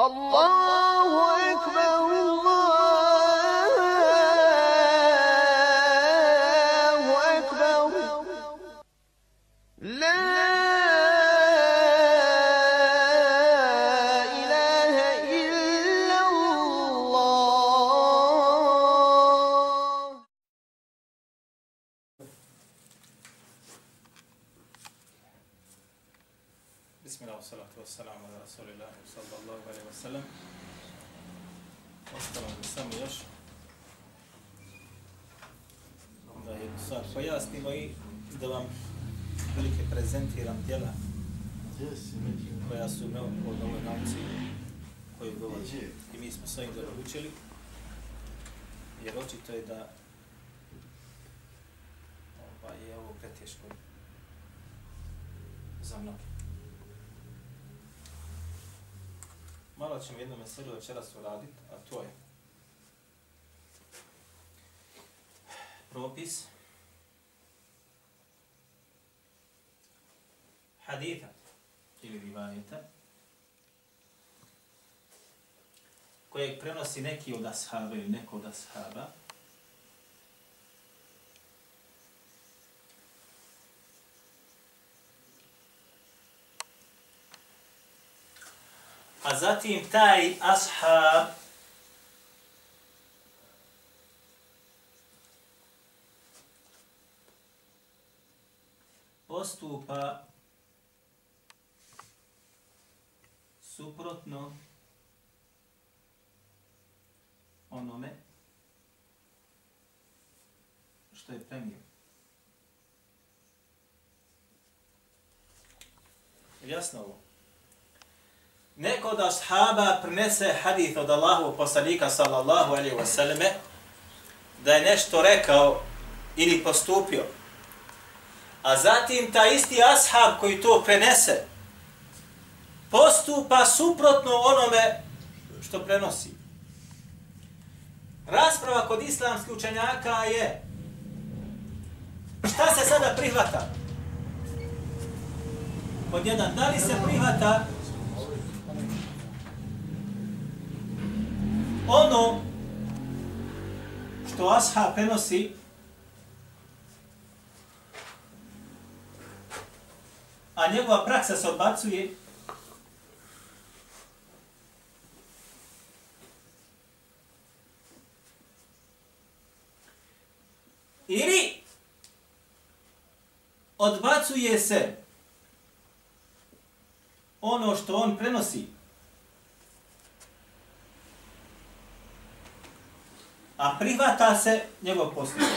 الله djela koja su neophodne ovoj nauci koju govori. I mi smo sve im dobro učili, jer očito je da ovaj, je ovo preteško za mnogi. Malo ćemo jedno meselu večeras uraditi, a to je propis haditha. Ili rivajeta. Kojeg prenosi neki od ashaba ili neko od ashaba. A zatim taj ashab postupa suprotno onome što je premio. Jasno ovo? neko od ashaba prinese hadith od Allahu poslanika sallallahu alaihi wa sallame da je nešto rekao ili postupio. A zatim ta isti ashab koji to prenese postupa suprotno onome što prenosi. Rasprava kod islamskih učenjaka je šta se sada prihvata? Pod jedan, da li se prihvata ono što Asha prenosi a njegova praksa se odbacuje ili odbacuje se ono što on prenosi a prihvata se njegov postupak.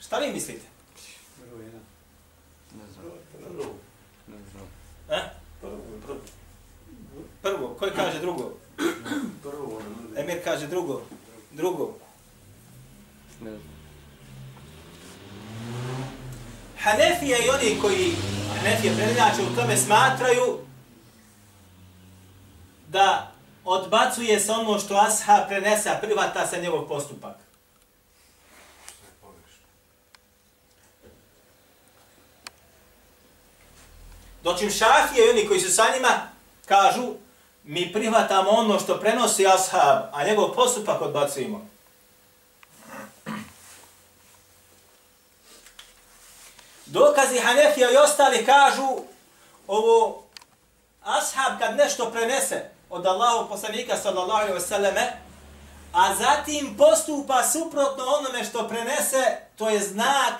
Šta vi mislite? Prvo jedan. Ne znam. Prvo, Ne znam. E? prvo, prvo, Prvo, koji kaže drugo? prvo, ne Emir kaže drugo. Drugo. Ne znam. Hanefije i oni koji Hanefije predinače u tome smatraju da odbacuje se ono što Asha prenese, a privata se njegov postupak. Dočim šafije i oni koji su sa njima kažu mi prihvatamo ono što prenosi ashab, a njegov postupak odbacujemo. Dokazi Hanefija i ostali kažu ovo ashab kad nešto prenese od Allahu poslanika sallallahu alejhi ve selleme a zatim postupa suprotno onome što prenese, to je znak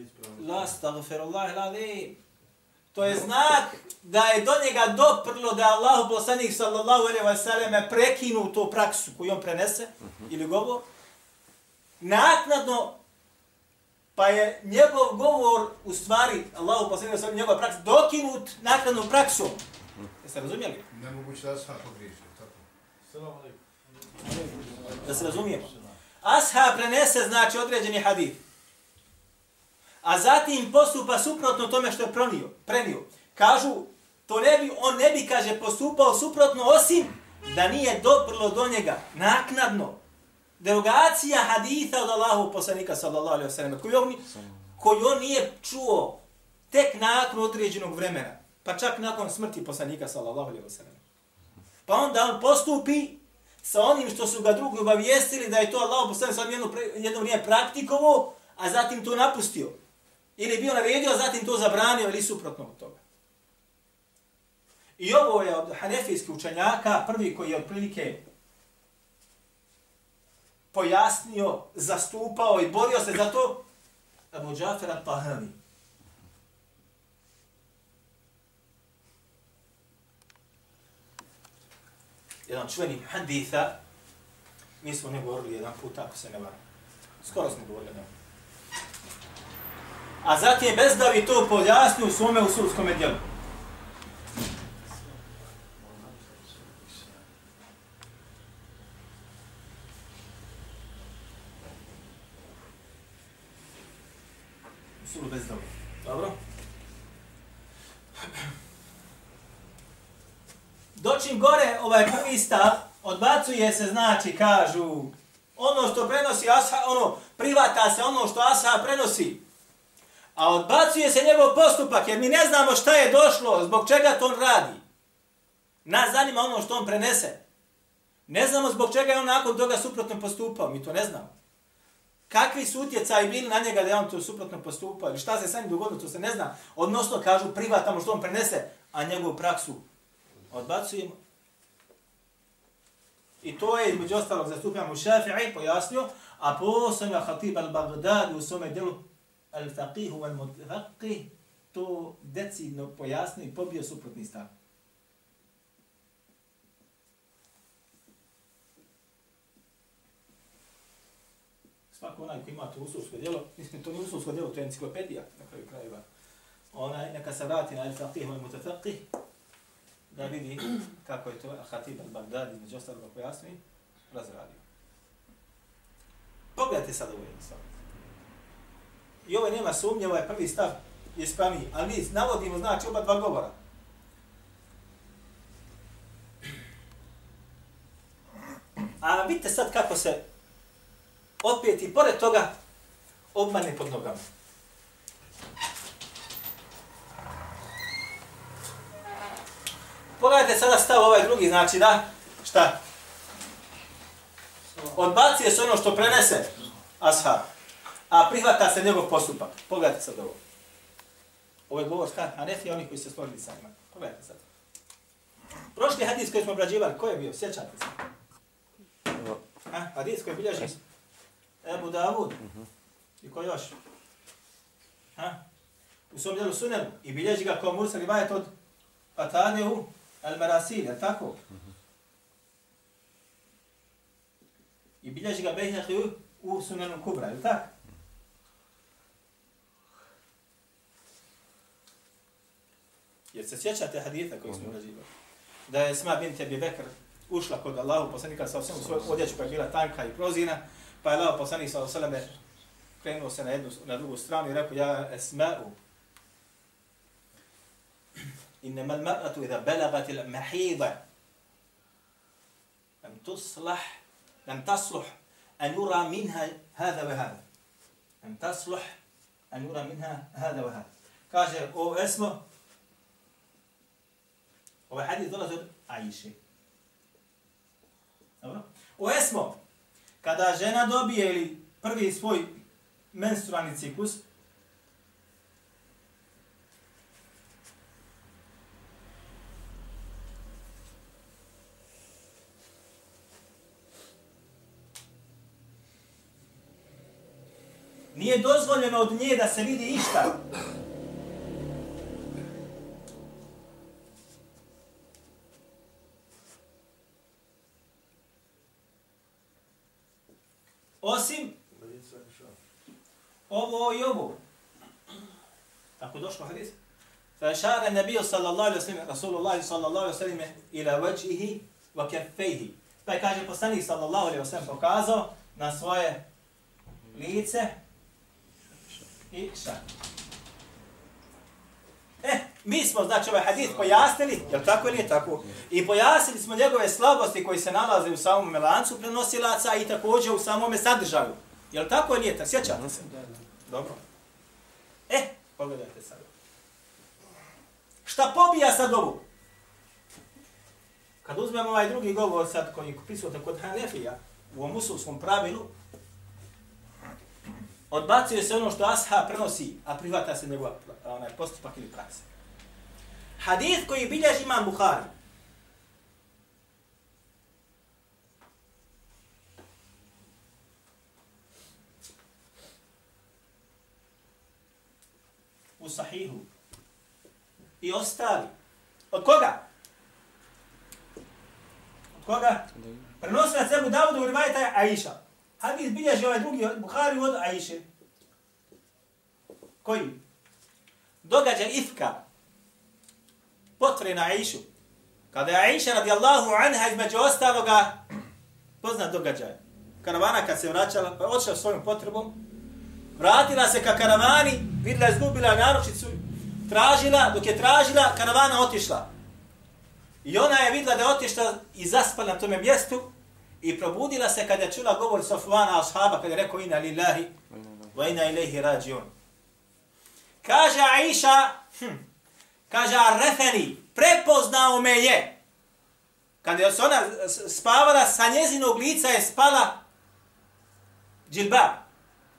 ispravno. La astaghfirullah alazim. To je znak da je do njega doprlo da je Allah poslanik sallallahu alejhi ve selleme prekinuo tu praksu koju on prenese ili govor. Naknadno pa je njegov govor u stvari Allah poslanik sallallahu njegova praksa dokinut naknadnom praksom. Jeste razumjeli? Nemoguće da sam pogriješio, tako. Salam alaikum. Da se razumijemo. Asha prenese znači određeni hadith. A zatim postupa suprotno tome što je pronio, prenio. Kažu, to ne bi, on ne bi, kaže, postupao suprotno osim da nije doprlo do njega naknadno. derogacija haditha od Allahu poslanika sallallahu alaihi wa sallam, koju on, koju on nije čuo tek nakon određenog vremena, pa čak nakon smrti poslanika sallallahu alaihi wa sallam. Pa onda on postupi sa onim što su ga drugi obavijestili da je to Allah poslanik sallallahu jedno, jedno vrijeme praktikovo, a zatim to napustio. Ili bio naredio, a zatim to zabranio ili suprotno od toga. I ovo je od hanefijskih učenjaka prvi koji je otprilike pojasnio, zastupao i borio se za to Abu Džafer al-Tahani. Jedan čuveni haditha, mi smo ne govorili jedan put, ako se ne varam. Skoro smo govorili jedan A zatim je bezdavi to pojasnio u svome usulskom djelu. Usulu bezdavi. Dobro? Dočim gore ovaj prvi stav, odbacuje se, znači, kažu, ono što prenosi Asha, ono, privata se ono što Asha prenosi, A odbacuje se njegov postupak, jer mi ne znamo šta je došlo, zbog čega to on radi. Nas zanima ono što on prenese. Ne znamo zbog čega je on nakon toga suprotno postupao, mi to ne znamo. Kakvi su utjecaji bili na njega da je on to suprotno postupao, ili šta se sa njim dogodilo, to se ne zna. Odnosno, kažu, privatamo što on prenese, a njegovu praksu odbacujemo. I to je, između ostalog, zastupljamo u Šafi'i, pojasnio, a posebno Hatib al-Baghdadi u svome delu al-faqih wal mutafaqih to decidno pojasnio i pobio suprotni stav. Svako onaj koji ima to usulsko djelo, mislim, to nije usulsko djelo, to je enciklopedija na kraju krajeva. Onaj, neka se vrati na al-faqih wal mutafaqih, da vidi kako je to Hatib al-Baghdadi, među ostalog pojasni, razradio. Pogledajte sad ovo jednostavno. I ovo nema sumnje, ovaj prvi stav je ispravniji. Ali mi navodimo, znači, oba dva govora. A vidite sad kako se opet i pored toga obmane pod nogama. Pogledajte sada stav ovaj drugi, znači da, šta? Odbacije se ono što prenese ashab a prihvata se njegov postupak. Pogledajte sad ovo. Ovo je govor stan a ne onih koji se složili sa njima. Pogledajte sad. Prošli hadis koji smo obrađivali, ko je bio? Sjećate se? Ha? Hadis koji bilježi Ebu Davud. I ko još? Ha? U svom djelu sunenu. I bilježi ga kao Mursal i od Atadeu al-Marasil, je tako? I bilježi ga Behnehi u sunenu Kubra, je tako? Jer se sjećate haditha koji smo razivali? Da je Sma bin Tebi Bekr ušla kod Allahu poslanika sa osvijem svoju odjeću koja je bila tanka i prozina, pa je Allah poslanik sa osvijem krenuo se na jednu, na drugu stranu i rekao, ja esma'u, إنما المرأة إذا بلغت المحيضة لم تصلح لم تصلح أن يرى منها هذا وهذا لم تصلح أن يرى منها هذا وهذا kaže o esmo Ovaj hadis dolazi od Ajše. Dobro? O esmo, kada žena dobije ili prvi svoj menstrualni ciklus, Nije dozvoljeno od nje da se vidi išta. Osim ovo i ovo. Tako došlo hadis. فأشار النبي صلى الله عليه وسلم رسول الله صلى الله عليه وسلم إلى وجهه وكفيه. Pa je kaže poslanik sallallahu alejhi ve sellem pokazao na svoje lice i šak. Mi smo, znači, ovaj hadith pojasnili, je tako ili je tako? I pojasnili smo njegove slabosti koji se nalaze u samom lancu prenosilaca i također u samome sadržaju. Jel tako ili je tako? Sjećate se? Dobro. E, pogledajte sad. Šta pobija sad ovu? Kad uzmemo ovaj drugi govor sad koji pisujete kod Hanefija u ovom musulskom pravilu, odbacuje se ono što Asha prenosi, a privata se njegova onaj, postupak ili praksa. Hadith koji bilježi imam Bukhari. U sahihu. I ostali. Od koga? Od koga? Prenosila Ebu Davudu u rivajeta Aisha. Hadis bilježi ovaj drugi Bukhari od Aisha. Koji? Događaj Ifka. Potvore na Aishu. Kada je Aisha radijallahu anha između ostaloga poznat događaj. Karavana kad se vraćala, pa odšla svojom potrebom, vratila se ka karavani, vidjela izgubila naručicu, tražila, dok je tražila, karavana otišla. I ona je vidla da je otišla i zaspala na tome mjestu i probudila se kada je čula govor Sofvana ashaba kada je rekao ina lillahi wa ina ilaihi rađion. Kaže Aisha, hm, kaže Arrefeni, prepoznao me je. Kada je se ona spavala, sa njezinog lica je spala džilbab.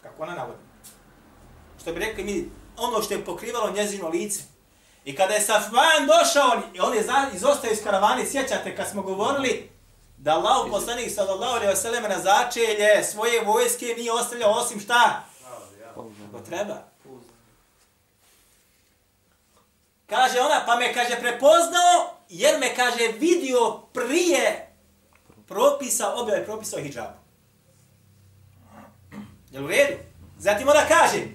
Kako ona navodi. Što bi rekli mi, ono što je pokrivalo njezino lice. I kada je Safvan došao, i on je izostao iz karavani, sjećate kad smo govorili da Allah poslanik sallallahu alaihi wa sallam na začelje svoje vojske nije ostavljao osim šta? Ko treba. Kaže ona, pa me kaže prepoznao, jer me kaže vidio prije propisa, objave propisa o hijabu. Jel u redu? Zatim ona kaže,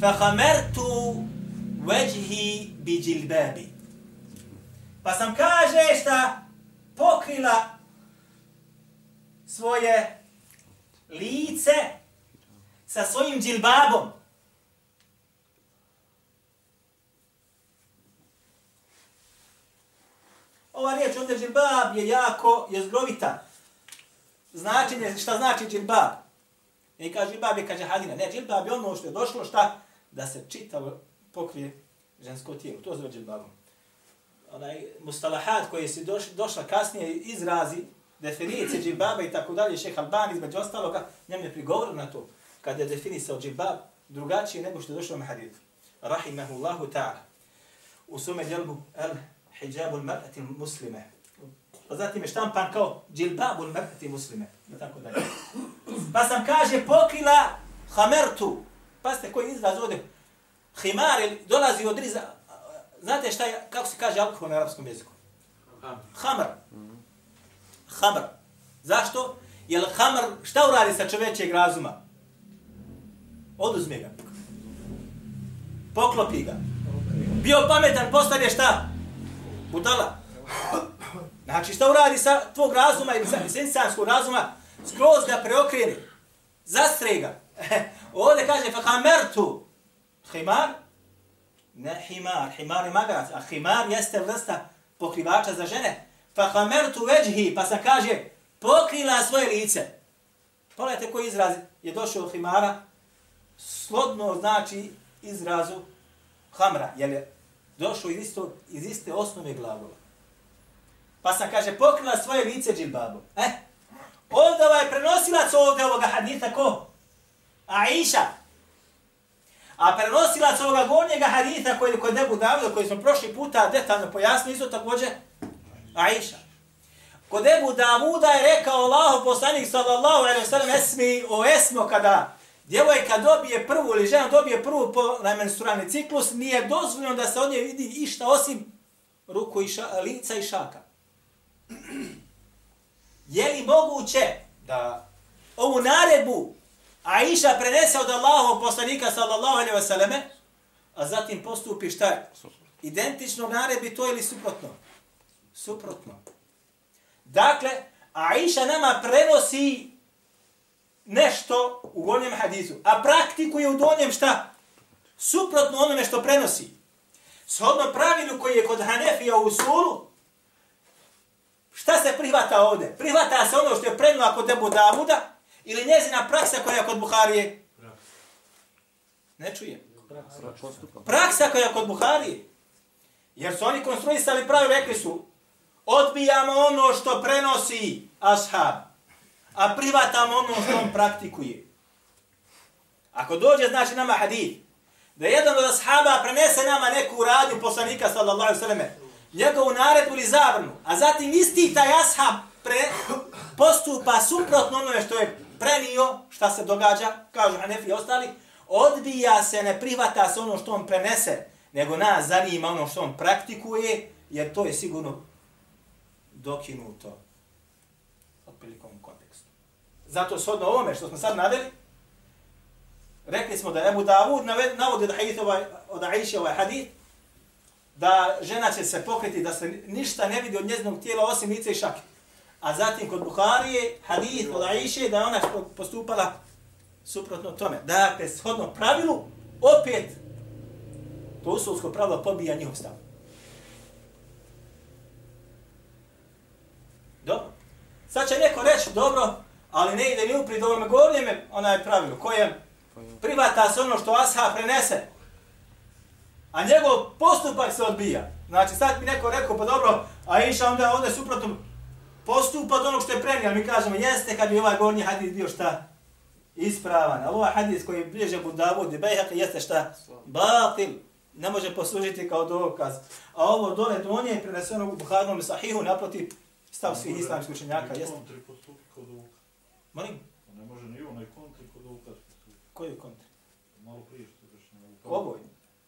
fahamertu وَجْهِ bi. Pa sam kaže šta pokrila svoje lice sa svojim džilbabom. Ova riječ ovdje džilbab je jako jezgrovita. Značenje, šta znači džilbab? I kaže džilbab je kaže hadina. Ne, džilbab je ono što je došlo šta? Da se čitavo pokrije žensko tijelo. To zove džilbabom. Onaj mustalahat koji se doš, došla kasnije izrazi definicije džilbaba i tako dalje, šeha Albani između ostaloga, njem je prigovorio na to. Kada je definisao džilbab drugačije nego što je došlo na hadithu. Rahimahullahu ta'ala. U sume djelbu, el hijabu al-mar'ati muslime. Pa zatim je štampan kao džilbabu l-mar'ati muslime. I tako dalje. Pa sam kaže pokrila hamertu. Pa ste koji izraz ovdje. Himar dolazi od riza. Znate šta je, kako se kaže alkohol na arapskom jeziku? Hamr. Hamr. Zašto? Jer hamr šta uradi sa čovečeg razuma? Oduzme ga. Poklopi ga. Bio pametan, postane šta? Budala. Znači šta uradi sa tvog razuma ili sa insanskog razuma, skroz ga preokreni, zastrega. Ovdje kaže, fa hamertu, himar, ne himar, himar je magarac, a himar jeste vrsta pokrivača za žene. Fa hamertu veđhi, pa sam kaže, pokrila svoje lice. Pogledajte koji izraz je došao himara, slodno znači izrazu hamra, jer je došao iz, isto, iz iste osnove glagola. Pa sam, kaže, pokrila svoje lice džilbabom. E, ovdje ovaj prenosilac ovdje ovoga hadita ko? Aisha. A prenosilac ovoga gornjega hadita koji je kod Ebu Davida, koji smo prošli puta detaljno pojasnili, isto također Aisha. Kod Ebu Davuda je rekao Allah, poslanik sallallahu alaihi wa sallam, esmi o esmo kada djevojka dobije prvu ili žena dobije prvu po menstrualni ciklus, nije dozvoljeno da se od nje vidi išta osim ruku i ša, lica i šaka. Je li moguće da ovu naredbu Aisha prenese od Allahov poslanika sallallahu alaihi wasallame, a zatim postupi šta je? Identično naredbi to ili suprotno? Suprotno. Dakle, Aisha nama prenosi nešto u gornjem hadisu, a praktikuje u donjem šta? Suprotno onome što prenosi. Shodno pravilu koji je kod Hanefija u usulu, šta se prihvata ovdje? Prihvata se ono što je prenula kod Ebu Davuda ili njezina praksa koja je kod Buharije? Ne čujem. Praksa koja je kod Buharije. Jer su oni konstruisali pravi, rekli su, odbijamo ono što prenosi ashab, a privatamo ono što on praktikuje. Ako dođe, znači nama hadith, da jedan od ashaba prenese nama neku radnju poslanika, sallallahu alejhi sallam, njegovu naredbu ili zabrnu, a zatim isti taj ashab pre, postupa suprotno onome što je prenio, šta se događa, kažu Hanefi i ostali, odbija se, ne prihvata se ono što on prenese, nego nas zanima ono što on praktikuje, jer to je sigurno dokinuto. Zato shodno ovome što smo sad naveli, rekli smo da Ebu Davud navodi da hadith ovaj, od Aisha ovaj hadith, da žena će se pokriti, da se ništa ne vidi od njezinog tijela osim lice i šake. A zatim kod Buharije hadith od Aisha da ona postupala suprotno tome. Dakle, shodno pravilu, opet to usulsko pravilo pobija njihov stav. Dobro. Sad će neko reći, dobro, ali ne ide ni upri dobro, govorim je onaj pravilo, koje privata se ono što Asha prenese, a njegov postupak se odbija. Znači, sad mi neko rekao, pa dobro, a iša onda ovdje suprotno postupa od onog što je prenio, mi kažemo, jeste kad bi ovaj gornji hadis bio šta? Ispravan. Ali ovaj hadis koji bliže Budavud i Bejhaka jeste šta? Batil. Ne može poslužiti kao dokaz. A ovo dole donje je preneseno u Buharnom sahihu naprotiv stav svih islamskih učenjaka. Jeste. Kontri postupi kod ovoga. Molim? Ne može ni onaj kontri kod ovoga. Koji je kontri? Malo prije što je rečeno. Ovoj.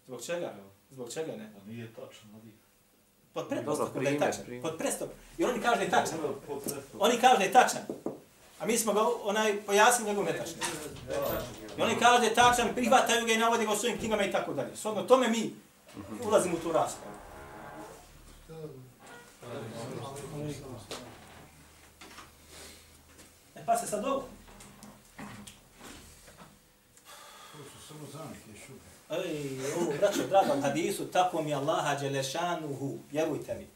Zbog čega? Zbog čega ne? A nije tačno, ali... Pod pretpostavkom da je tačan. Pod pretpostavkom. I oni kažu da je tačan. Oni kažu da je tačan. A mi smo ga onaj pojasnili njegov netačan. I oni kažu da je tačan, prihvataju ga i navode ga u svojim knjigama i tako dalje. Svodno tome mi ulazimo u tu raspravu. Pa se sad ovo. To su samo zamke šube. Ej, ovo, braćo, dragom hadisu, tako mi Allaha dželešanuhu, vjerujte mi.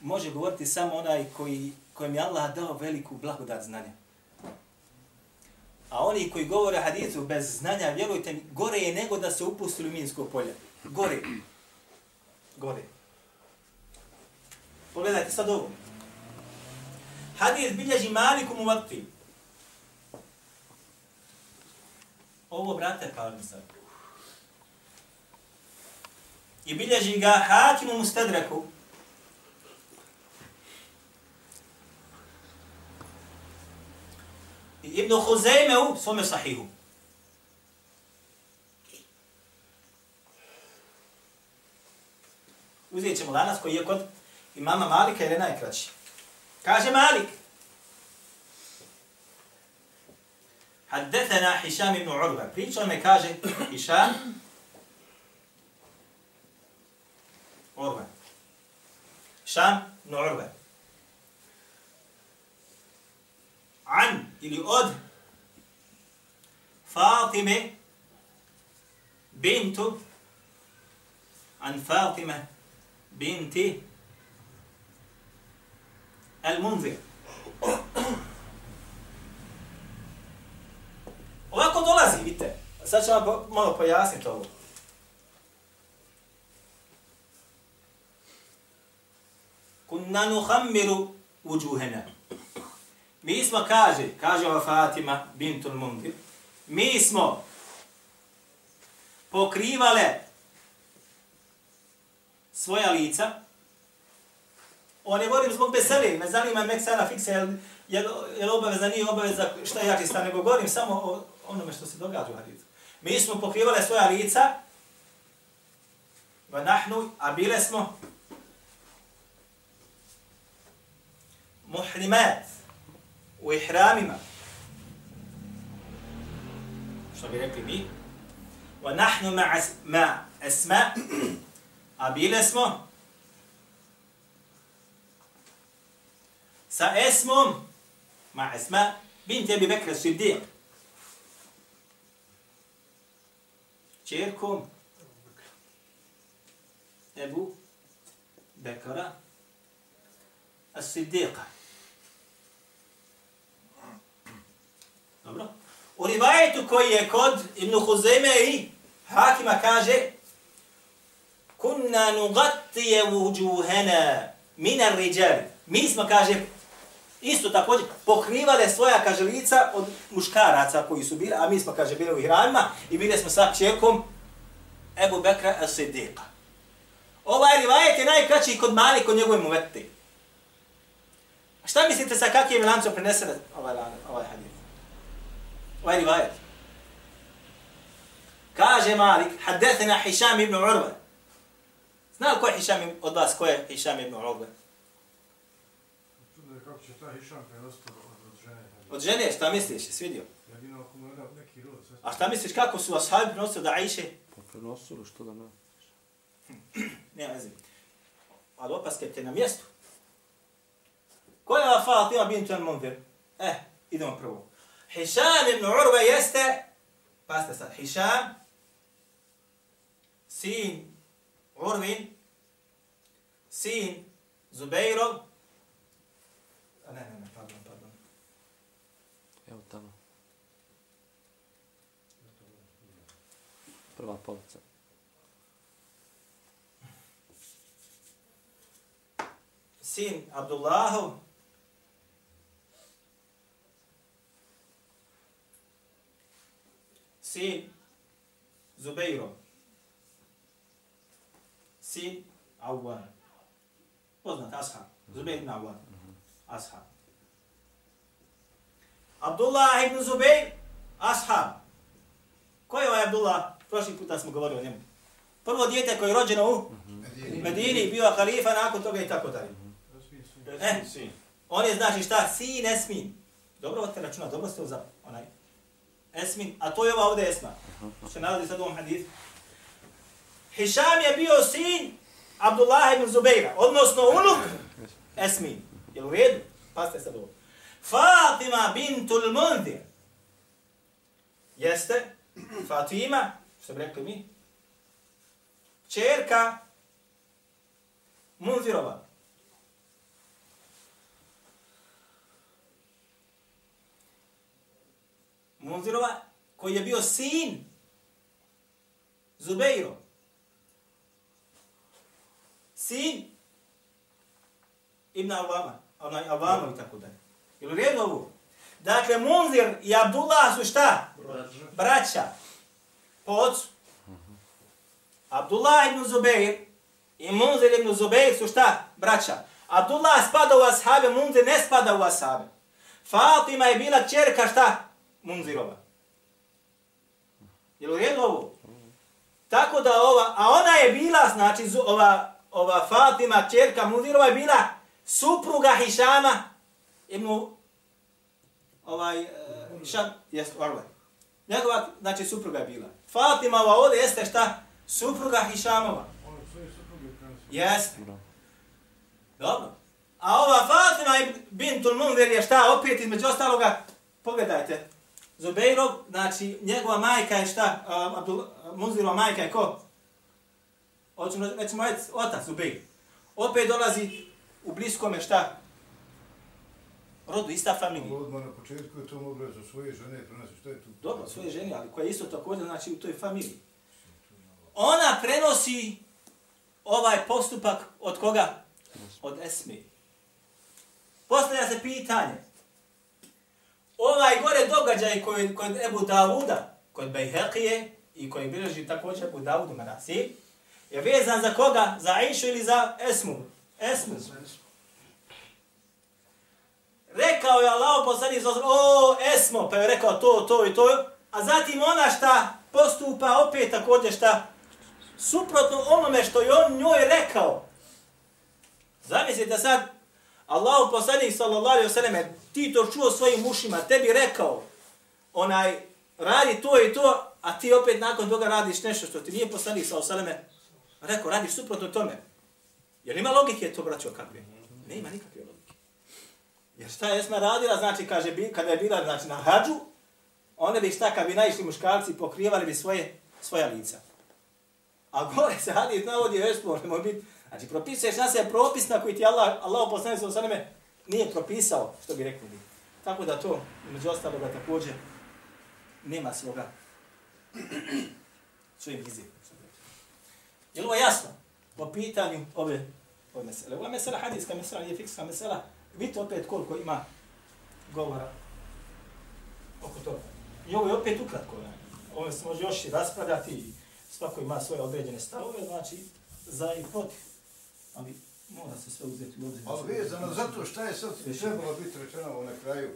Može govoriti samo onaj koji, kojem je Allah dao veliku blagodat znanja. A oni koji govore hadisu bez znanja, vjerujte mi, gore je nego da se upustili u minsko polje. Gore. Gore. Pogledajte sad ovo. Hadis bilježi Maliku Muvatfi. Ovo, brate, palim sad. I bilježi ga Hakimu Mustadraku. I Ibn Huzeyme u svome sahihu. Uzet ćemo lanas koji je kod imama Malika jer je najkraći. كاجي مالك. حدثنا هشام بن عروة. بريتش أنا كاجي. هشام. عروة. هشام بن عروة. عن اللي أود فاطمة بنت عن فاطمة بنتي Al-Munzir. Ovako dolazi, vidite. Sad ću vam malo pojasniti ovo. Kunna nuhammiru uđuhena. Mi smo, kaže, kaže ova Fatima bintul Munzir, mi smo pokrivale svoja lica, Ovo ne govorim zbog besele, me zanima mek sana fikse, jel, jel, jel obaveza, nije obaveza, šta je jači stan, nego govorim samo o onome što se događa u hadisu. Mi smo pokrivali svoja lica, va nahnu, a bile smo muhrimat u ihramima. Što bi rekli mi? Va nahnu ma, ma esma, a bile smo sa esmom, ma esma, bint je Bekra Siddiq. Čerkom Ebu Bekara As-Siddiqa. Dobro. U rivajetu koji je kod Ibn Huzeme i Hakima kaže Kunna nugattije vuđuhena minar riđali. Mi smo, kaže, isto također pokrivale svoja, kaže, lica od muškaraca koji su bili, a mi smo, kaže, bili u hramima i bili smo sa čekom Ebu Bekra as-Siddiqa. Ovaj rivajet je najkraći kod mali kod njegove muvete. A šta mislite sa kakvim lancom prenese ovaj, ovaj hadith? Ovaj rivajet. Kaže Malik, haddethina Hišam ibn Urve. Zna li ko je Hišam od vas, ko je Hišam ibn Urve? Čudno je kako će ta Hišam prenositi od, od žene. Od žene, šta misliš, jesi vidio? Jedino ako mu je neki A šta misliš kako su ashabi prenosili da Aisha? Pa prenosili što da ne. Nema veze. Ali opaske te na mjestu. Ko je Fatima bint al-Munzir? Eh, idemo prvo. Hišam ibn Urva jeste, pasite sad, Hišam, sin Urvin, sin Zubeirov, a ne, ne, ne. Evo tamo. Prva polica. sin Abdullahu, sin Zubeiro, sin Awan. Poznat, ashab. Zubeir ibn Awan. Ashab. Abdullah ibn Zubeir, ashab. Ko je ovaj Abdullah? Prošli puta smo govorili o njemu. Prvo dijete koje je rođeno u Medini, bio halifa, nakon toga i tako dalje. E, on je znači šta? Sin Esmin. Dobro od te računa, dobro ste za onaj. Esmin, a to je ova ovdje Esma. Se nalazi sad u ovom hadithu. Hišam je bio sin Abdullah ibn Zubeira, odnosno unuk Esmin. Je u redu? Pazite sad ovo. Fatima bintul Mundir. Jeste Fatima, što bi rekli mi, čerka Munzirova. Munzirova, koji je bio sin Zubeiro. Sin Ibn Avama, onaj Avama i tako dalje. Je li redu ovo? Dakle, Munzir i Abdullah su šta? Braća. Po ocu. Abdullah ibn Zubeir i Munzir ibn Zubeir su šta? Braća. Abdullah spada u ashabe, Munzir ne spada u ashabe. Fatima je bila čerka šta? Munzirova. Je li u redu ovo? Tako da ova, a ona je bila, znači, ova, ova Fatima, čerka Munzirova je bila supruga Hišama ibn ovaj, eh, uh, Šam, jest, Orle. Njegova, znači, supruga je bila. Fatima ova ovdje jeste šta? Supruga Hišamova. On. Jeste. Dobro. A ova Fatima i Bintul Munzir je šta? Opet između ostaloga, pogledajte. Zubeirov, znači njegova majka je šta? Uh, Abdul, eh, Munzirova majka je ko? Hoćemo recimo reći otac Zubeir. Opet dolazi u bliskome šta? Rodu, ista familija. Odmah na početku je to moglo za svoje žene prenositi. Što je tu? Dobro, svoje žene, ali koja je isto također znači u toj familiji. Ona prenosi ovaj postupak od koga? Od Esmi. Postavlja se pitanje. Ovaj gore događaj koji kod Ebu Davuda, kod Bejheqije i koji bilježi također Ebu Davudu Manasi, je vezan za koga? Za Aishu ili za Esmu? Esmu. Rekao je Allah poslanik sa o Esmo, pa je rekao to, to i to, a zatim ona šta postupa opet također šta suprotno onome što je on njoj rekao. Zamislite sad, Allah poslanik sallallahu alaihi wasallam, ti to čuo svojim ušima, tebi rekao, onaj, radi to i to, a ti opet nakon toga radiš nešto što ti nije poslanik sallallahu alaihi wasallam rekao, radiš suprotno tome. Jer ima logike to, braćo, kakve? Ne ima nikakve logike. Jer šta je Esma radila, znači, kaže, bi, kada je bila znači, na hađu, one bi šta, kad bi naišli muškarci, pokrivali bi svoje, svoja lica. A gore se hadis navodi, već možemo biti. Znači, propisuješ na se propis na koji ti Allah, Allah poslani sa osaneme, nije propisao, što bi rekli. bi. Tako da to, među ostaloga također, nema svoga svojim izim. Je li ovo jasno? Po pitanju ove, ove mesele. Ova mesela, hadijska mesela, nije fikska mesela. Vidite opet koliko ima govora oko toga. I ovo je opet ukratko. Ne? Ovo se može još i raspravljati svako ima svoje određene stavove, znači za i protiv. Ali mora se sve uzeti u obzir. Ali vezano zato šta je sad trebalo biti rečeno na kraju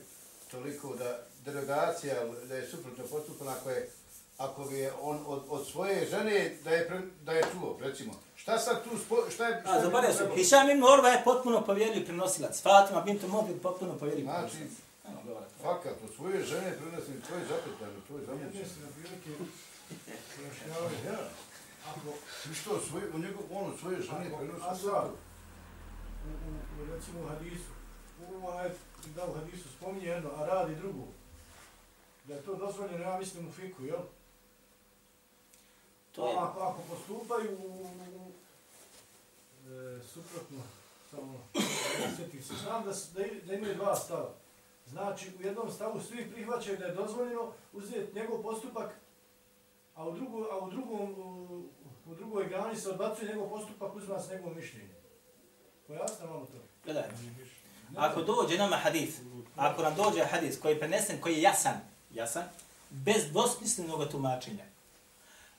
toliko da derogacija, da je suprotno postupano ako je ako bi je on od, od svoje žene da je pre, da je čuo, recimo. Šta sad tu spo, šta je šta A, zaboravio sam? Hišam ibn Orva je potpuno povjerljiv prenosilac. Fatima bint Umar je potpuno povjerljiv Znači, prenosilac. Govora. Fakat, od svoje žene prenosi tvoj zapetar, tvoj Ja zamućen. mislim da prilike pojašnjavaju, Ja. ako, što, svoj, u njegov, on od svoje žene prenosi Azar, u, u, u, recimo u hadisu, u ovaj, da u hadisu spominje jedno, a radi drugo, da je to dozvoljeno, ja mislim u fiku, jel? To je, Ako, ako postupaju u, u, u e, suprotno, samo, ne sjetim se, znam da, da, da imaju dva stava. Znači, u jednom stavu svi prihvaćaju da je dozvoljeno uzeti njegov postupak, a u, drugu, a u, drugom, u, u drugoj grani se odbacuje njegov postupak, uzma se njegovo mišljenje. Pojasna malo to. gledaj. Ako dođe nama hadis, ako nam dođe hadis koji je prenesen, koji je jasan, jasan, bez dvosmislenog tumačenja,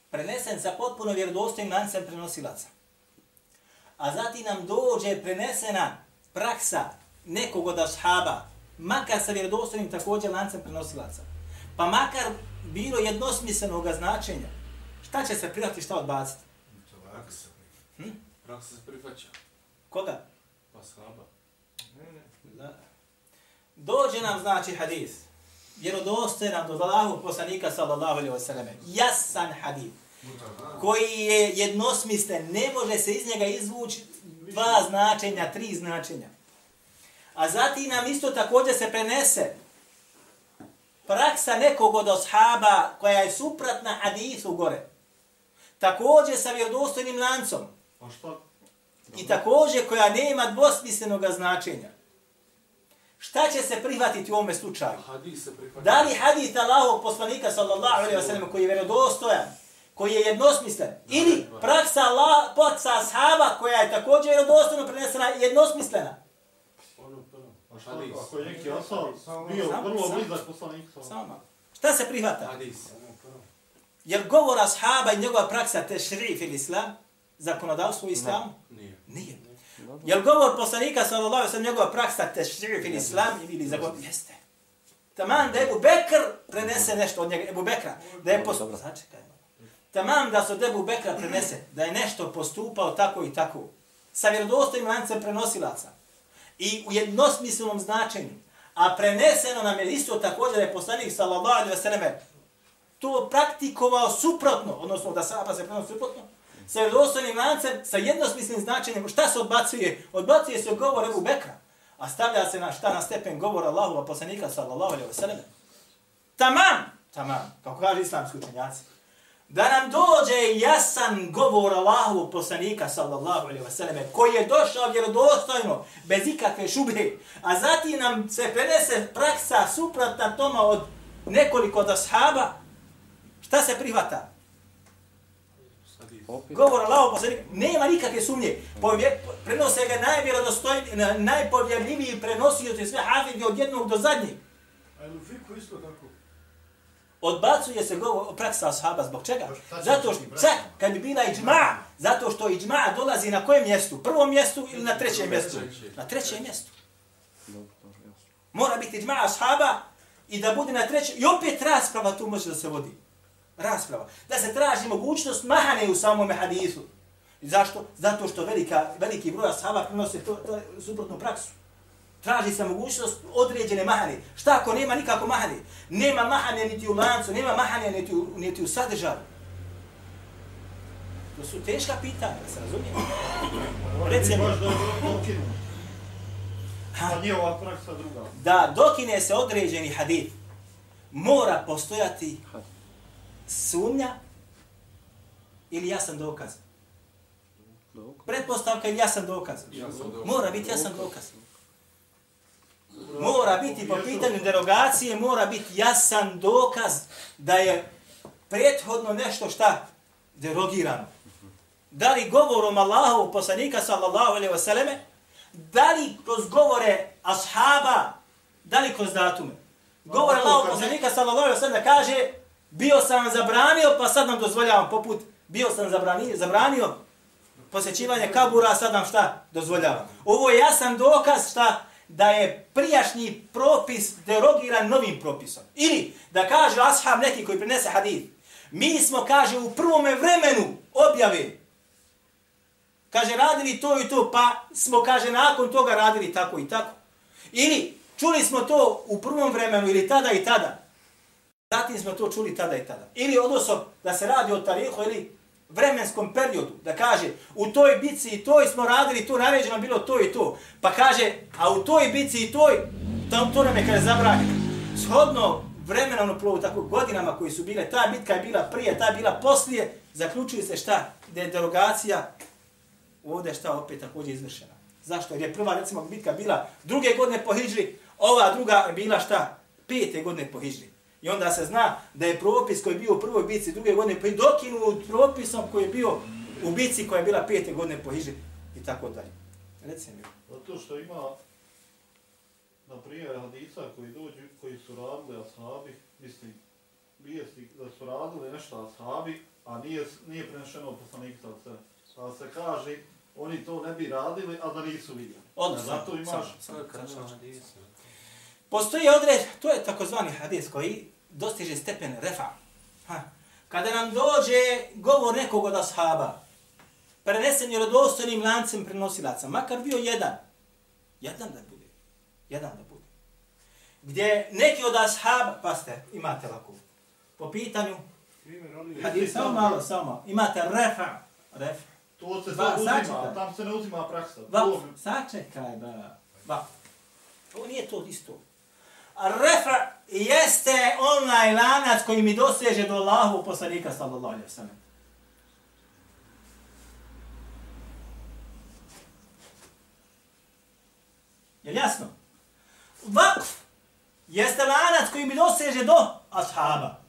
prenesen sa potpuno vjerodostojnim lancem prenosilaca, a zatim nam dođe prenesena praksa nekog od ashaba, makar sa vjerodostojnim također lancem prenosilaca, pa makar bilo jednosmislenog značenja, šta će se prihvatiti, šta odbaciti? Praksa. Hm? Praksa se prihvaća. Koga? Pa shaba. Da. Dođe nam znači hadis, vjerodostojan od Allahu poslanika sallallahu alejhi ve selleme. Jasan hadis koji je jednosmislen, ne može se iz njega izvući dva značenja, tri značenja. A zatim nam isto također se prenese praksa nekog od ashaba koja je supratna hadisu gore. Također sa vjerodostojnim lancom. A? I također koja nema dvosmislenog značenja. Šta će se prihvatiti u ovome slučaju? Hadis se prihvaća. Da li hadith Allahovog poslanika sallallahu alejhi ve sellem koji je vjerodostojan, koji je jednosmislen ili praksa Allah, praksa ashaba koja je također vjerodostojno prenesena i jednosmislena? Hadis. Ako je neki asal bio vrlo blizak poslanik sa... Samo malo. Šta se prihvata? Hadis. Jer govor ashaba i njegova praksa te šrif ili islam, zakonodavstvo islamu? Nije. Nije. Jel govor poslanika sallallahu alejhi ve sellem njegova praksa te šrif ili islam ili zakon? Jeste. Taman da Ebu Bekr prenese nešto od njega, Ebu Bekra, da je postupao, začekaj. Tamam da se od Ebu Bekra prenese, da je nešto postupao tako i tako, sa vjerodostojnim lancem prenosilaca. I u jednosmislenom značenju, a preneseno nam je isto također da je poslanik sallallahu alejhi ve selleme to praktikovao suprotno, odnosno da sahaba se prenosi suprotno, sa vjerodostojnim lancem, sa jednosmislenim značenjem, šta se odbacuje? Odbacuje se govor Ebu Bekra, a stavlja se na šta na stepen govora Allahova poslanika sallallahu alejhi ve selleme. Tamam, tamam, kako kaže islamski učenjaci. Da nam dođe jasan govor Allahovog poslanika sallallahu alejhi ve selleme koji je došao vjerodostojno bez ikakve šubhe, a zatim nam se prenese praksa suprotna toma od nekoliko od ashaba, šta se prihvata? Govor Allahov poslanika, nema nikakve sumnje. Povje, prenose ga najvjerodostojniji, na- najpovjerljiviji prenosioci sve hafidni od jednog do zadnjeg. A je u fiku isto tako? Odbacuje se govor praksa ashaba zbog čega? Pa Zato što čak praksama? kad bi bila iđma, zato što iđma dolazi na kojem mjestu? Prvom mjestu ili na trećem mjestu? Na trećem mjestu. Dobro, dobro, jasno. Mora biti iđma ashaba i da bude na trećem. I opet rasprava tu može da se vodi. Rasprava. Da se traži mogućnost mahane u samom hadisu. I zašto? Zato što velika, veliki broj ashaba prinose to, to suprotnu praksu. Traži se mogućnost određene mahane. Šta ako nema nikako mahane? Nema mahane niti u lancu, nema mahane niti u, niti u sadržaju. To su teška pitanja, se razumije. Recimo- Baš da je dokinut. A nije ova praksa druga. da dokine se određeni hadith, mora postojati sumnja ili jasan dokaz? Pretpostavka ili jasan dokaz? Jasan dokaz. Mora biti jasan dokaz. Mora biti po pitanju derogacije, mora biti jasan dokaz da je prethodno nešto šta derogirano. Da li govorom Allahu poslanika sallallahu alaihi wasallam, da li kroz govore ashaba, da li kroz datume. Govor kad poslanika sallallahu alaihi wasallam kaže bio sam vam zabranio, pa sad nam dozvoljavam poput bio sam zabranio, zabranio posjećivanje kabura, sad nam šta dozvoljavam. Ovo je jasan dokaz šta da je prijašnji propis derogiran novim propisom. Ili da kaže ashab neki koji prinese hadith, mi smo, kaže, u prvome vremenu objave, kaže, radili to i to, pa smo, kaže, nakon toga radili tako i tako. Ili čuli smo to u prvom vremenu ili tada i tada. Zatim smo to čuli tada i tada. Ili odnosno da se radi o tarihu ili vremenskom periodu, da kaže u toj bici i toj smo radili, to naređeno bilo to i to. Pa kaže, a u toj bici i toj, tam to nam je kada zabranjeno. Shodno vremenom plovu, tako godinama koji su bile, ta bitka je bila prije, ta je bila poslije, zaključuje se šta? Da je derogacija ovdje šta opet također izvršena. Zašto? Jer je prva, recimo, bitka bila druge godine po Hidžri, ova druga je bila šta? Pete godine po Hidžri. I onda se zna da je propis koji je bio u prvoj bici druge godine, pa i dokinut propisom koji je bio u bici koja je bila pete godine po hijđri i tako dalje. Reci mi. Zato što ima, na primjer, hadisa koji dođu, koji su radili ashabi, mislim, vijesti da su radili nešto ashabi, a nije, nije prenešeno od poslanika od sve. Pa se kaže, oni to ne bi radili, a da nisu vidjeli. Odnosno, Zato imaš, samo, Sad kažem hadis. Postoji odred, to je takozvani hadis koji dostiže stepen refa. Ha. Kada nam dođe govor nekog od ashaba, prenesen je rodostojnim lancem prenosilaca, makar bio jedan, jedan da bude, jedan da bude. Gdje neki od ashaba, pa ste, imate lako, po pitanju, Primjer, hadis, samo malo, samo malo, imate refa, refa. to se Ba, sad uzima, sačekaj. tam se ne uzima praksa. To- sačekaj, ba. Va. To nije to isto. Refa jeste onaj lanac koji mi doseže do Allahu poslanika sallallahu alaihi wasallam. Je jasno? Vakf jeste lanac koji mi doseže do ashaba.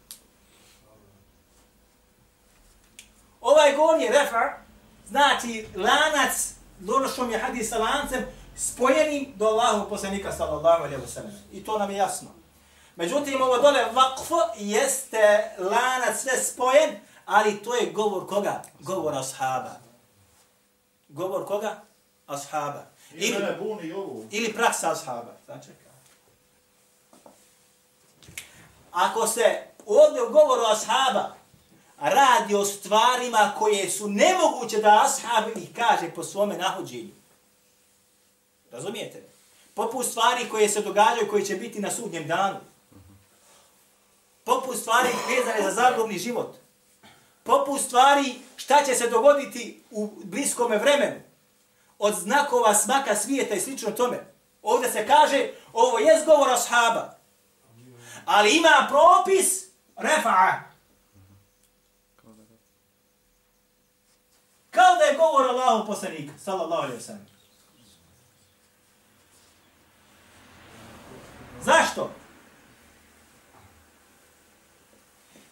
Ovaj gornji refa znači lanac, donošom je hadisa lancem, spojenim do Allahu poslanika sallallahu alaihi wa sallam. I to nam je jasno. Međutim, ovo dole vakf jeste lanac sve spojen, ali to je govor koga? Govor ashaba. Govor koga? Ashaba. Ili, ili praksa ashaba. Začekaj. Ako se ovdje u govoru ashaba radi o stvarima koje su nemoguće da ashab ih kaže po svome nahođenju. Razumijete? Poput stvari koje se događaju, koje će biti na sudnjem danu. Poput stvari vezane za zagrobni život. Poput stvari šta će se dogoditi u bliskome vremenu. Od znakova smaka svijeta i slično tome. Ovdje se kaže, ovo je govor ashaba. Ali ima propis refa'a. Kao da je govor Allahu poslanika, sallallahu alaihi wa sallam. Zašto?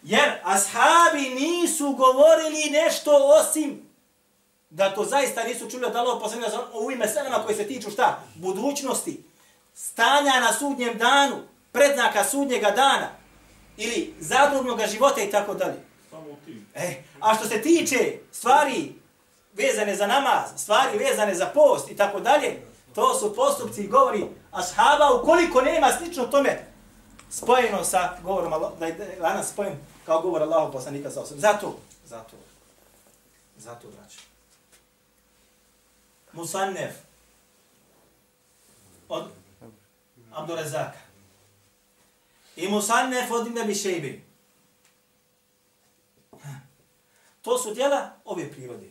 Jer ashabi nisu govorili nešto osim da to zaista nisu čuli od Allahog poslanika u ovim meselama koje se tiču šta? Budućnosti, stanja na sudnjem danu, predznaka sudnjega dana ili zadrugnog života i tako dalje. Samo u tim. E, a što se tiče stvari vezane za namaz, stvari vezane za post i tako dalje, to su postupci i govori ashaba ukoliko nema slično tome spojeno sa govorom Allah, da je lanac spojen kao govor Allahu poslanika sa osobom. Zato, zato, zato, braću. Musannef od Abdurezaka i Musannef od Ibn Abi To su djela ove prirode.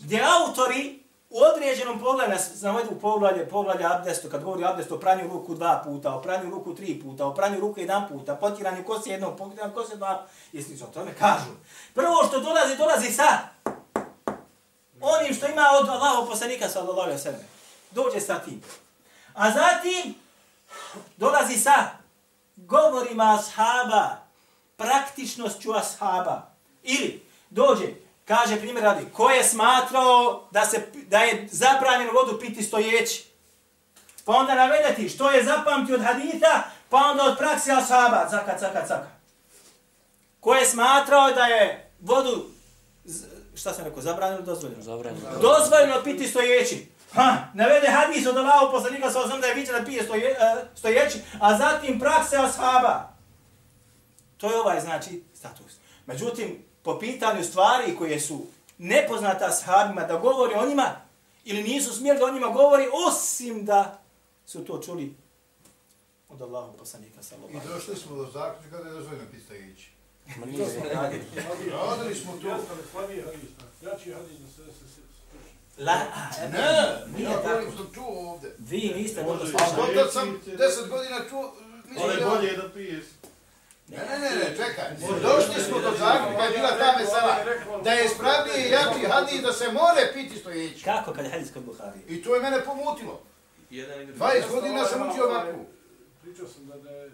Gdje autori U određenom pogledu, znamo u poglavlje, poglavlje abdestu, kad govori abdestu, o pranju ruku dva puta, o pranju ruku tri puta, o pranju ruku jedan puta, potiranju kose jednog, potiranju kose dva, i slično tome kažu. Prvo što dolazi, dolazi sa onim što ima od Allahov poslanika sallallahu alejhi ve sellem. Dođe sa tim. A zatim dolazi sa govorima ashaba, praktičnošću ashaba. Ili dođe, kaže primjer radi, ko je smatrao da, se, da je zabranjeno vodu piti stojeći. Pa onda navedeti što je zapamtio od hadita, pa onda od praksi ashaba, zakat, zakat, zakat. Ko je smatrao da je vodu, šta sam rekao, zabranjeno ili dozvoljeno? Zabranjeno. Dozvoljeno piti stojeći. Ha, navede hadis od Allahov poslanika sa osam da je viđen da pije stoje, uh, stojeći, a zatim prakse ashaba. To je ovaj, znači, status. Međutim, po pitanju stvari koje su nepoznata ashabima da govori o njima, ili nisu smjeli da o njima govori, osim da su to čuli od Allahov poslanika sa I došli smo do zaključka da je dozvoljeno pista ići. Ma nije. Radili smo to. Li slabiji hadis? Jači hadis da se se se La, a, Ne, nije ja tako. govorim što čuo ovdje. Vi niste dobro Može i A slušali. onda sam deset godina čuo... mislim da- bolje da piješ. Ne, ne, ne, ne, čekaj. Došli smo do zaključka, je bila ta mesela, da je ispravnije i jači hadis da se more piti stojeći. Kako kad je hadis kod Buhari? I to je mene pomutilo. Jedan i drugi. 20 godina sam učio ovako. Pričao sam da, da, je,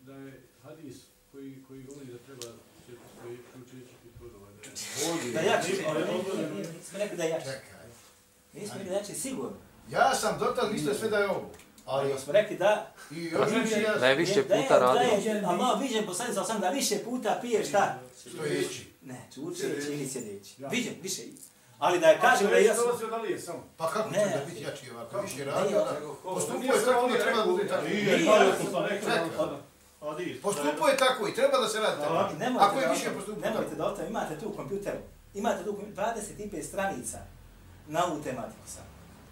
da je hadis koji, koji govori da treba se postoji učeći i to da Da jači. Nismo rekli da je jači. Čekaj. Nismo rekli da je jači, sigurno. Ja sam dotad mislio sve da je ovo. Ali smo rekli da... i još više ja Da je više da je- puta Da radio. je Allah viđen poslanik sa da više puta pije šta? stojeći. Ne, čučeći ili sjedeći. Viđen, više. Ali da je kažem da je jasno. Samo. Pa kako će da biti jači ovako? Više radio da... Postupuje tako i treba da bude tako. Nije, sam. Postupuje tako i treba da se radi tako. Tako. Ako je da više otam- postupuje Nemojte tako. da otam, imate tu u kompjuteru. Imate tu u kompjuteru 25 stranica na ovu tematiku sam.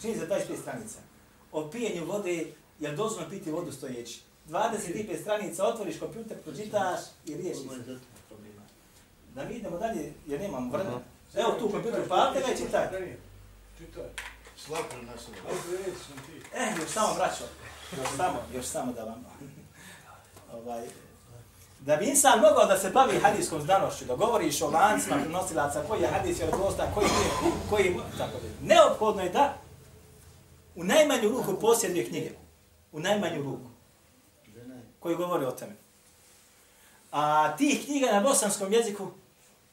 Čini se 25 stranica. O pijenju vode, je dozvoljno piti vodu stojeći. 25 stranica, otvoriš kompjuter, pročitaš i riješiš. Da mi idemo dalje, jer nemamo vremena. Evo tu u kompjuteru, pa ga i čitaj. Čitaj. Slabo na ti. Eh, još samo, braćo. Još samo, još samo da vam... ovaj, da bi insan mogao da se bavi hadijskom znanošću, da govoriš o lancima prenosilaca, koji je hadijs vjerodostan, koji nije, koji tako da. Neophodno je da u najmanju ruku posjeduje knjige. U najmanju ruku. Koji govori o tome. A tih knjiga na bosanskom jeziku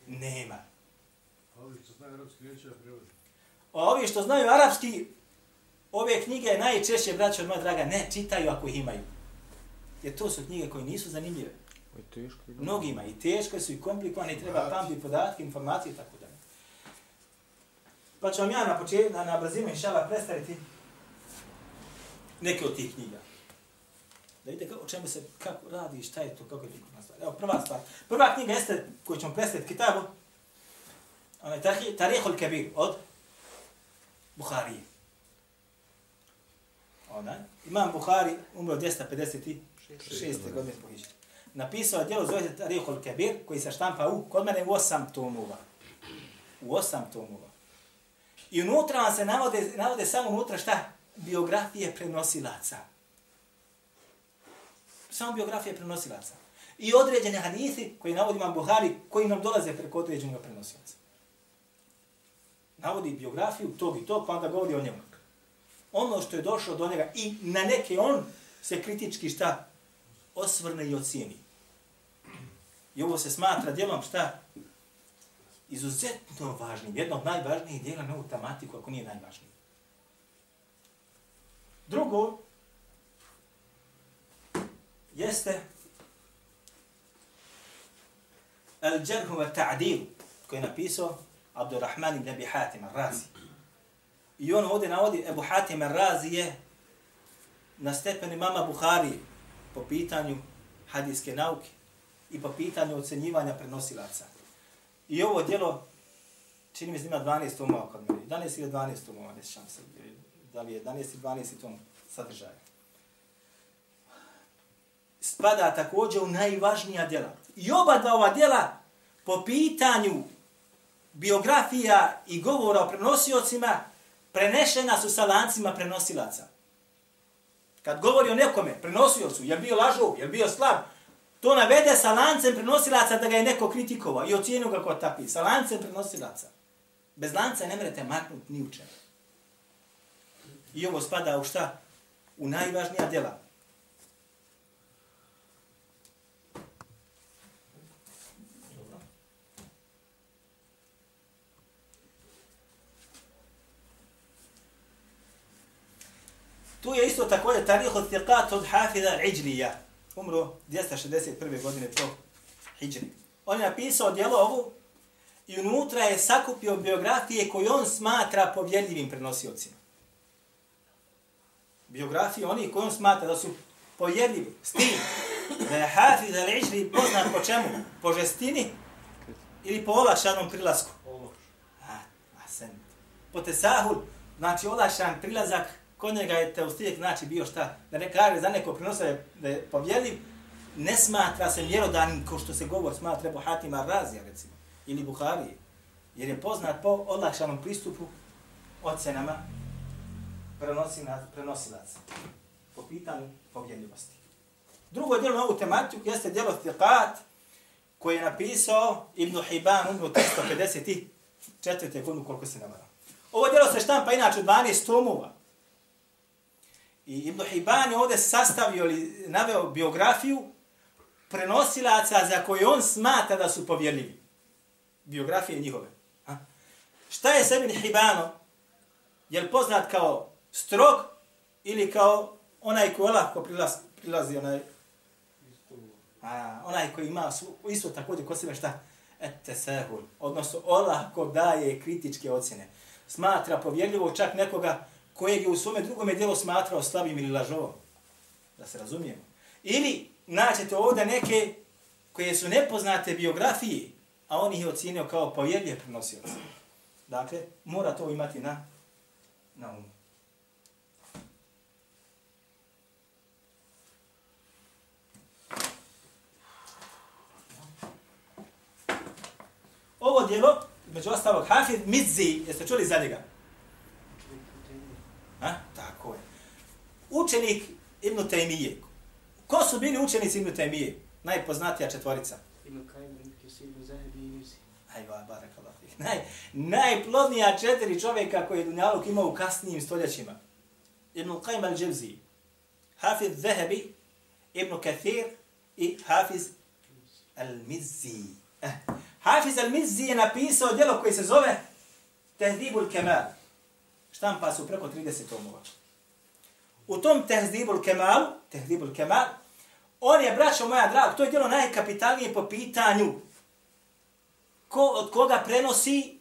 nema. A ovi što znaju arapski neće da prevodi. A ovi što znaju arapski, ove knjige najčešće, braćo moja draga, ne čitaju ako ih imaju. Jer to su knjige koje nisu zanimljive. Oj, teško. je. Mnogima i teško su i komplikovane i treba pamtiti podatke, informacije i tako dalje. Pa ću vam ja na početku, na, na brzinu inšala predstaviti neke od tih knjiga. Da vidite o čemu se, kako radi, šta je to, kako je fikuna stvar. Evo, prva stvar. Prva knjiga jeste, koju ćemo predstaviti kitabu, onaj Tarih- Tarihul Kabir od Buharije. Onaj. Imam Buhari umro 256. godine po Hidžri. Napisao je djelo zove se Tarihul Kabir koji se štampa u, kod mene u osam tomova. U osam tomova. I unutra vam se navode, navode samo unutra šta? Biografije prenosilaca. Samo biografije prenosilaca. I određene hadisi koji navodi imam Buhari koji nam dolaze preko određenog prenosilaca. Navodi biografiju tog i tog pa onda govori o njemu. Ono što je došlo do njega i na neke on se kritički šta? Osvrne i ocijeni. I ovo se smatra djelom šta? Izuzetno važnim, jedno od najvažnijih djela na ovu tematiku, ako nije najvažnije. Drugo, jeste El Džerhu wa Ta'dil, koji je napisao Abdurrahman ibn Abi Hatim al-Razi. I on ovdje navodi Ebu Hatim al-Razi je na stepeni mama Buhari po pitanju hadijske nauke i po pitanju ocenjivanja prenosilaca. I ovo djelo, čini mi se ima 12 tomova kod mene. 11 ili 12 tomova, ne sjećam se. Da li je 11 i 12 tom sadržaju. Spada također u najvažnija djela. I oba dva ova djela po pitanju biografija i govora o prenosiocima prenešena su sa lancima prenosilaca. Kad govori o nekome, prenosiocu, je bio lažov, je bio slab, to navede sa lancem prenosilaca da ga je neko kritikovao i ocijenio ga kao tapi. Sa lancem prenosilaca. Bez lanca ne merete maknuti ni u čemu. I ovo spada u šta? U najvažnija djela. Tu je isto također tarih od thiqat od Hafida Iđlija. Umro 261. godine po Hidžri. On je napisao djelo ovu i unutra je sakupio biografije koje on smatra povjerljivim prenosiocima. Biografije oni koji on smatra da su povjerljivi. S tim da je Hafiz al-Iđri poznat po čemu? Po žestini ili po olašanom prilasku? A, a. Po tesahul, znači olašan prilazak kod njega je teustijek znači bio šta, da ne kaže za neko prinosa je, da je povjerljiv, ne smatra se mjerodanim ko što se govor smatra po Hatima Razija recimo, ili Buharije, jer je poznat po olakšanom pristupu ocenama prenosina, prenosilaca po pitanju povjerljivosti. Drugo djelo na ovu tematiku jeste djelo Thiqat koje je napisao Ibn Hibban umro 354. godinu koliko se namara. Ovo djelo se štampa inače 12 tomova. I Ibn Hibban je ovdje sastavio ili naveo biografiju prenosilaca za koje on smata da su povjerljivi. Biografije njihove. Ha? Šta je Ibn Hibano? Je li poznat kao strog ili kao onaj koji lahko prilazi, prilazi onaj a, onaj koji ima su, isto također kod sebe šta? Ete sehul. Odnosno, olahko daje kritičke ocjene. Smatra povjerljivo čak nekoga kojeg je u svome drugome dijelu smatrao slabim ili lažovom. Da se razumijemo. Ili naćete ovdje neke koje su nepoznate biografije, a on ih je ocijenio kao povjerljiv prenosioca. Dakle, mora to imati na, na umu. Ovo dijelo, među ostalog, Hafid Mizzi, jeste čuli za njega? Ha? Tako je. Učenik Ibn Taymije. Ko su bili učenici Ibn Taymije? Najpoznatija četvorica. Ibn Kajim, Ibn Kisir, Ibn Zahebi i Nisi. Ajva, barakallah. Naj, najplodnija četiri čovjeka koje je Dunjaluk imao u kasnijim stoljećima. Ibn Qaym al-Jevzi, Hafiz Zahebi, Ibn Kathir i Hafiz al-Mizzi. Eh. Hafiz al-Mizzi je napisao djelo koje se zove Tehdibul Kemal. Štampa su preko 30 tomova. U tom Tehdibul Kemal, Tehdibul Kemal, on je, braćo moja draga, to je djelo najkapitalnije po pitanju ko od koga prenosi,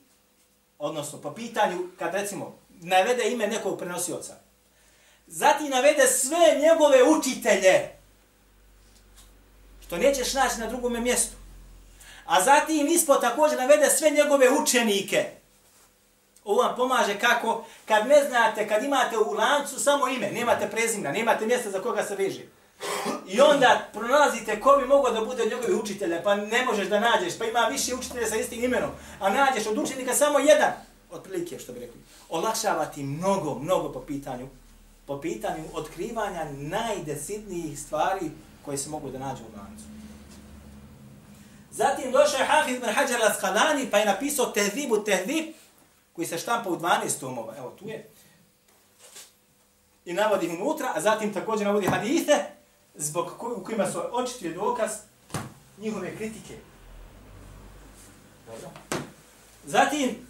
odnosno po pitanju, kad recimo navede ime nekog prenosioca, zatim navede sve njegove učitelje, što nećeš naći na drugome mjestu. A zatim ispod također navede sve njegove učenike. Ovo vam pomaže kako, kad ne znate, kad imate u lancu samo ime, nemate prezimna, nemate mjesta za koga se veže. I onda pronalazite ko bi mogao da bude od njegovih učitelja, pa ne možeš da nađeš, pa ima više učitelja sa istim imenom, a nađeš od učenika samo jedan, otprilike što bi rekli, olakšava ti mnogo, mnogo po pitanju, po pitanju otkrivanja najdesidnijih stvari koje se mogu da nađu u lancu. Zatim došao je Hafiz ibn Hajar al-Asqalani pa je napisao Tehzibu Tehzib koji se štampa u 12 tomova. Evo tu je. I navodi unutra, a zatim također navodi hadite, zbog u kojima su očitio dokaz njihove kritike. Dobro. Zatim,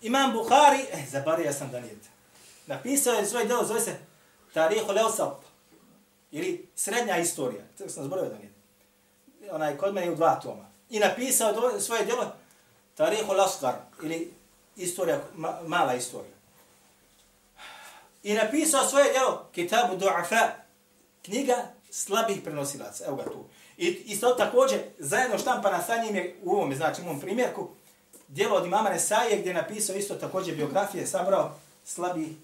Imam Bukhari, eh, zabario sam da nije. Napisao je svoje delo, zove se Tarihu Leosap, ili Srednja istorija. Tako sam zborio da nije. Onaj kod mene u dva toma. I napisao do, svoje djelo Tarihu Lasgar, ili istorija, ma, mala istorija. I napisao svoje djelo Kitabu Du'afa, knjiga slabih prenosilaca. Evo ga tu. I isto također, zajedno štampana sa njim je u ovom, znači u ovom primjerku, djelo od imama Nesaje gdje je napisao isto također biografije, sabrao slabi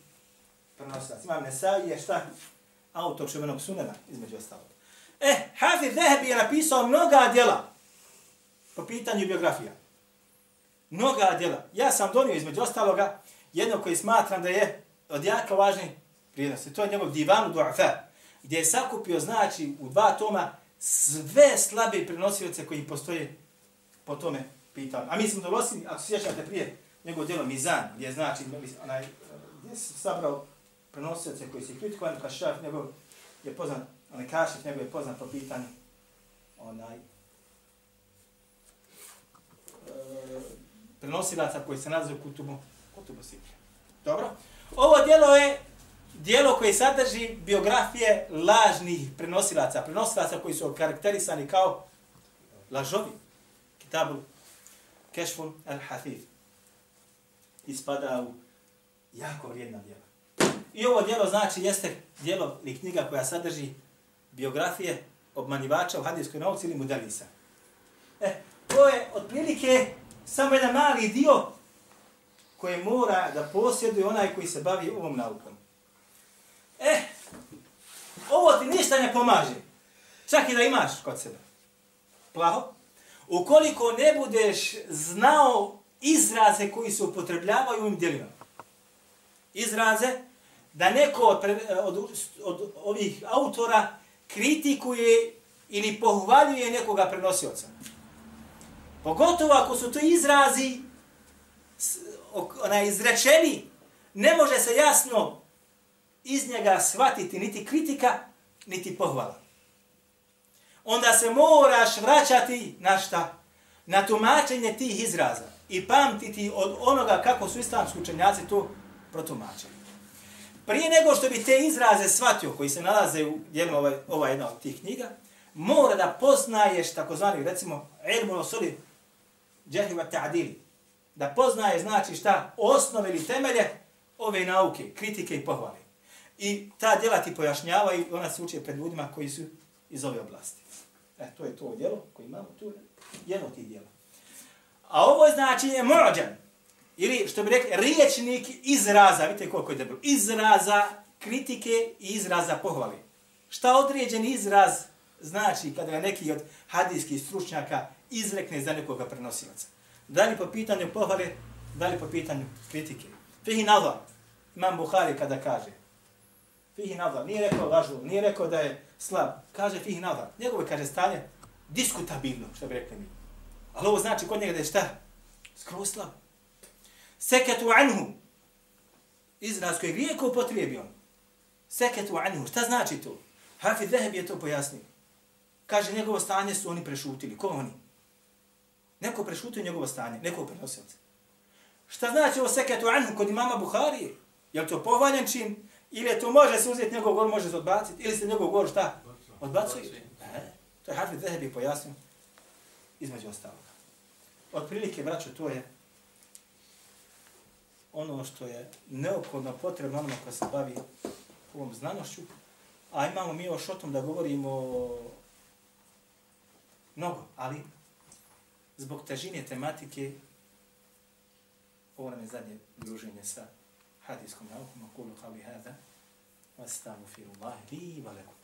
prenosilac. Imam Nesaje, šta? Autor čuvenog sunena, između ostalog. Eh, e, Hafir Zehebi je napisao mnoga djela po pitanju biografija. Mnoga djela. Ja sam donio između ostaloga jedno koji smatram da je od jako važne vrijednosti. To je njegov divanu du'afa, gdje je sakupio, znači, u dva toma sve slabe prenosioce koji postoje po tome pitanju. A mi smo dolosili, ako se sjećate prije, njegov djelo Mizan, gdje je znači, onaj, eh, gdje se sabrao prenosioce koji su kritikovani, kao šaf njegov je poznat, onaj kašaf njegov je poznat po pitanju onaj, e, prenosilaca koji se nazivaju kutubu, kutubu sikre. Dobro? Ovo djelo je dijelo koje sadrži biografije lažnih prenosilaca, prenosilaca koji su karakterisani kao lažovi. Kitabu Kešful al-Hafif. Ispada u jako vrijedna djela. I ovo djelo znači jeste djelo ili knjiga koja sadrži biografije obmanjivača u hadijskoj nauci ili mudelisa. E, eh, to je otprilike samo jedan mali dio koje mora da posjeduje onaj koji se bavi ovom naukom. E, ovo ti ništa ne pomaže. Čak i da imaš kod sebe. Plaho. Ukoliko ne budeš znao izraze koji se upotrebljavaju u ovim djelima. Izraze da neko od, od, od ovih autora kritikuje ili pohvaljuje nekoga prenosioca. Pogotovo ako su to izrazi ona izrečeni, ne može se jasno iz njega shvatiti niti kritika, niti pohvala. Onda se moraš vraćati na šta? Na tumačenje tih izraza i pamtiti od onoga kako su islamski učenjaci to protumačili. Prije nego što bi te izraze shvatio, koji se nalaze u jednom ovaj, ova jedna od tih knjiga, mora da poznaješ takozvani, recimo, ilmu osuli džehiva ta'adili. Da poznaje, znači šta, osnove ili temelje ove nauke, kritike i pohvale. I ta djela ti pojašnjava i ona se uči pred ljudima koji su iz ove oblasti. E, to je to djelo koje imamo tu, jedno ti djelo. A ovo znači je mođan. Ili, što bi rekli, riječnik izraza, vidite koliko je dobro, izraza kritike i izraza pohvali. Šta određen izraz znači kada ga neki od hadijskih stručnjaka izrekne za nekoga prenosilaca? Da li po pitanju pohvale, da li po pitanju kritike? Fihi nadar, imam Buhari kada kaže, fihi nadar, nije rekao lažu, nije rekao da je slab, kaže fihi nadar. Njegovo kaže stanje diskutabilno, što bi rekli mi. Ali ovo znači kod njega da je šta? Skroz slab. Seketu anhu. Izraz koji je grijeko upotrijebio. Seketu anhu. Šta znači to? Hafi Zeheb je to pojasnio. Kaže, njegovo stanje su oni prešutili. Ko oni? Neko prešutio njegovo stanje, neko prenosioca. Šta znači ovo seketu anhu kod imama Buharije? Je li to pohvaljen čin? Ili je to može se uzeti njegov gor, može se odbaciti? Ili se njegov gor šta? Odbacuje? E, to je Hafi Zeheb je pojasnio. Između ostaloga. Od prilike, braću, to je ono što je neophodno potrebno onome ko se bavi ovom znanošću, a imamo mi još o tom da govorimo mnogo, ali zbog težine tematike ovo nam je zadnje druženje sa hadijskom naukom, a kulu havi hada, vas stavu firu Allah, li valekum.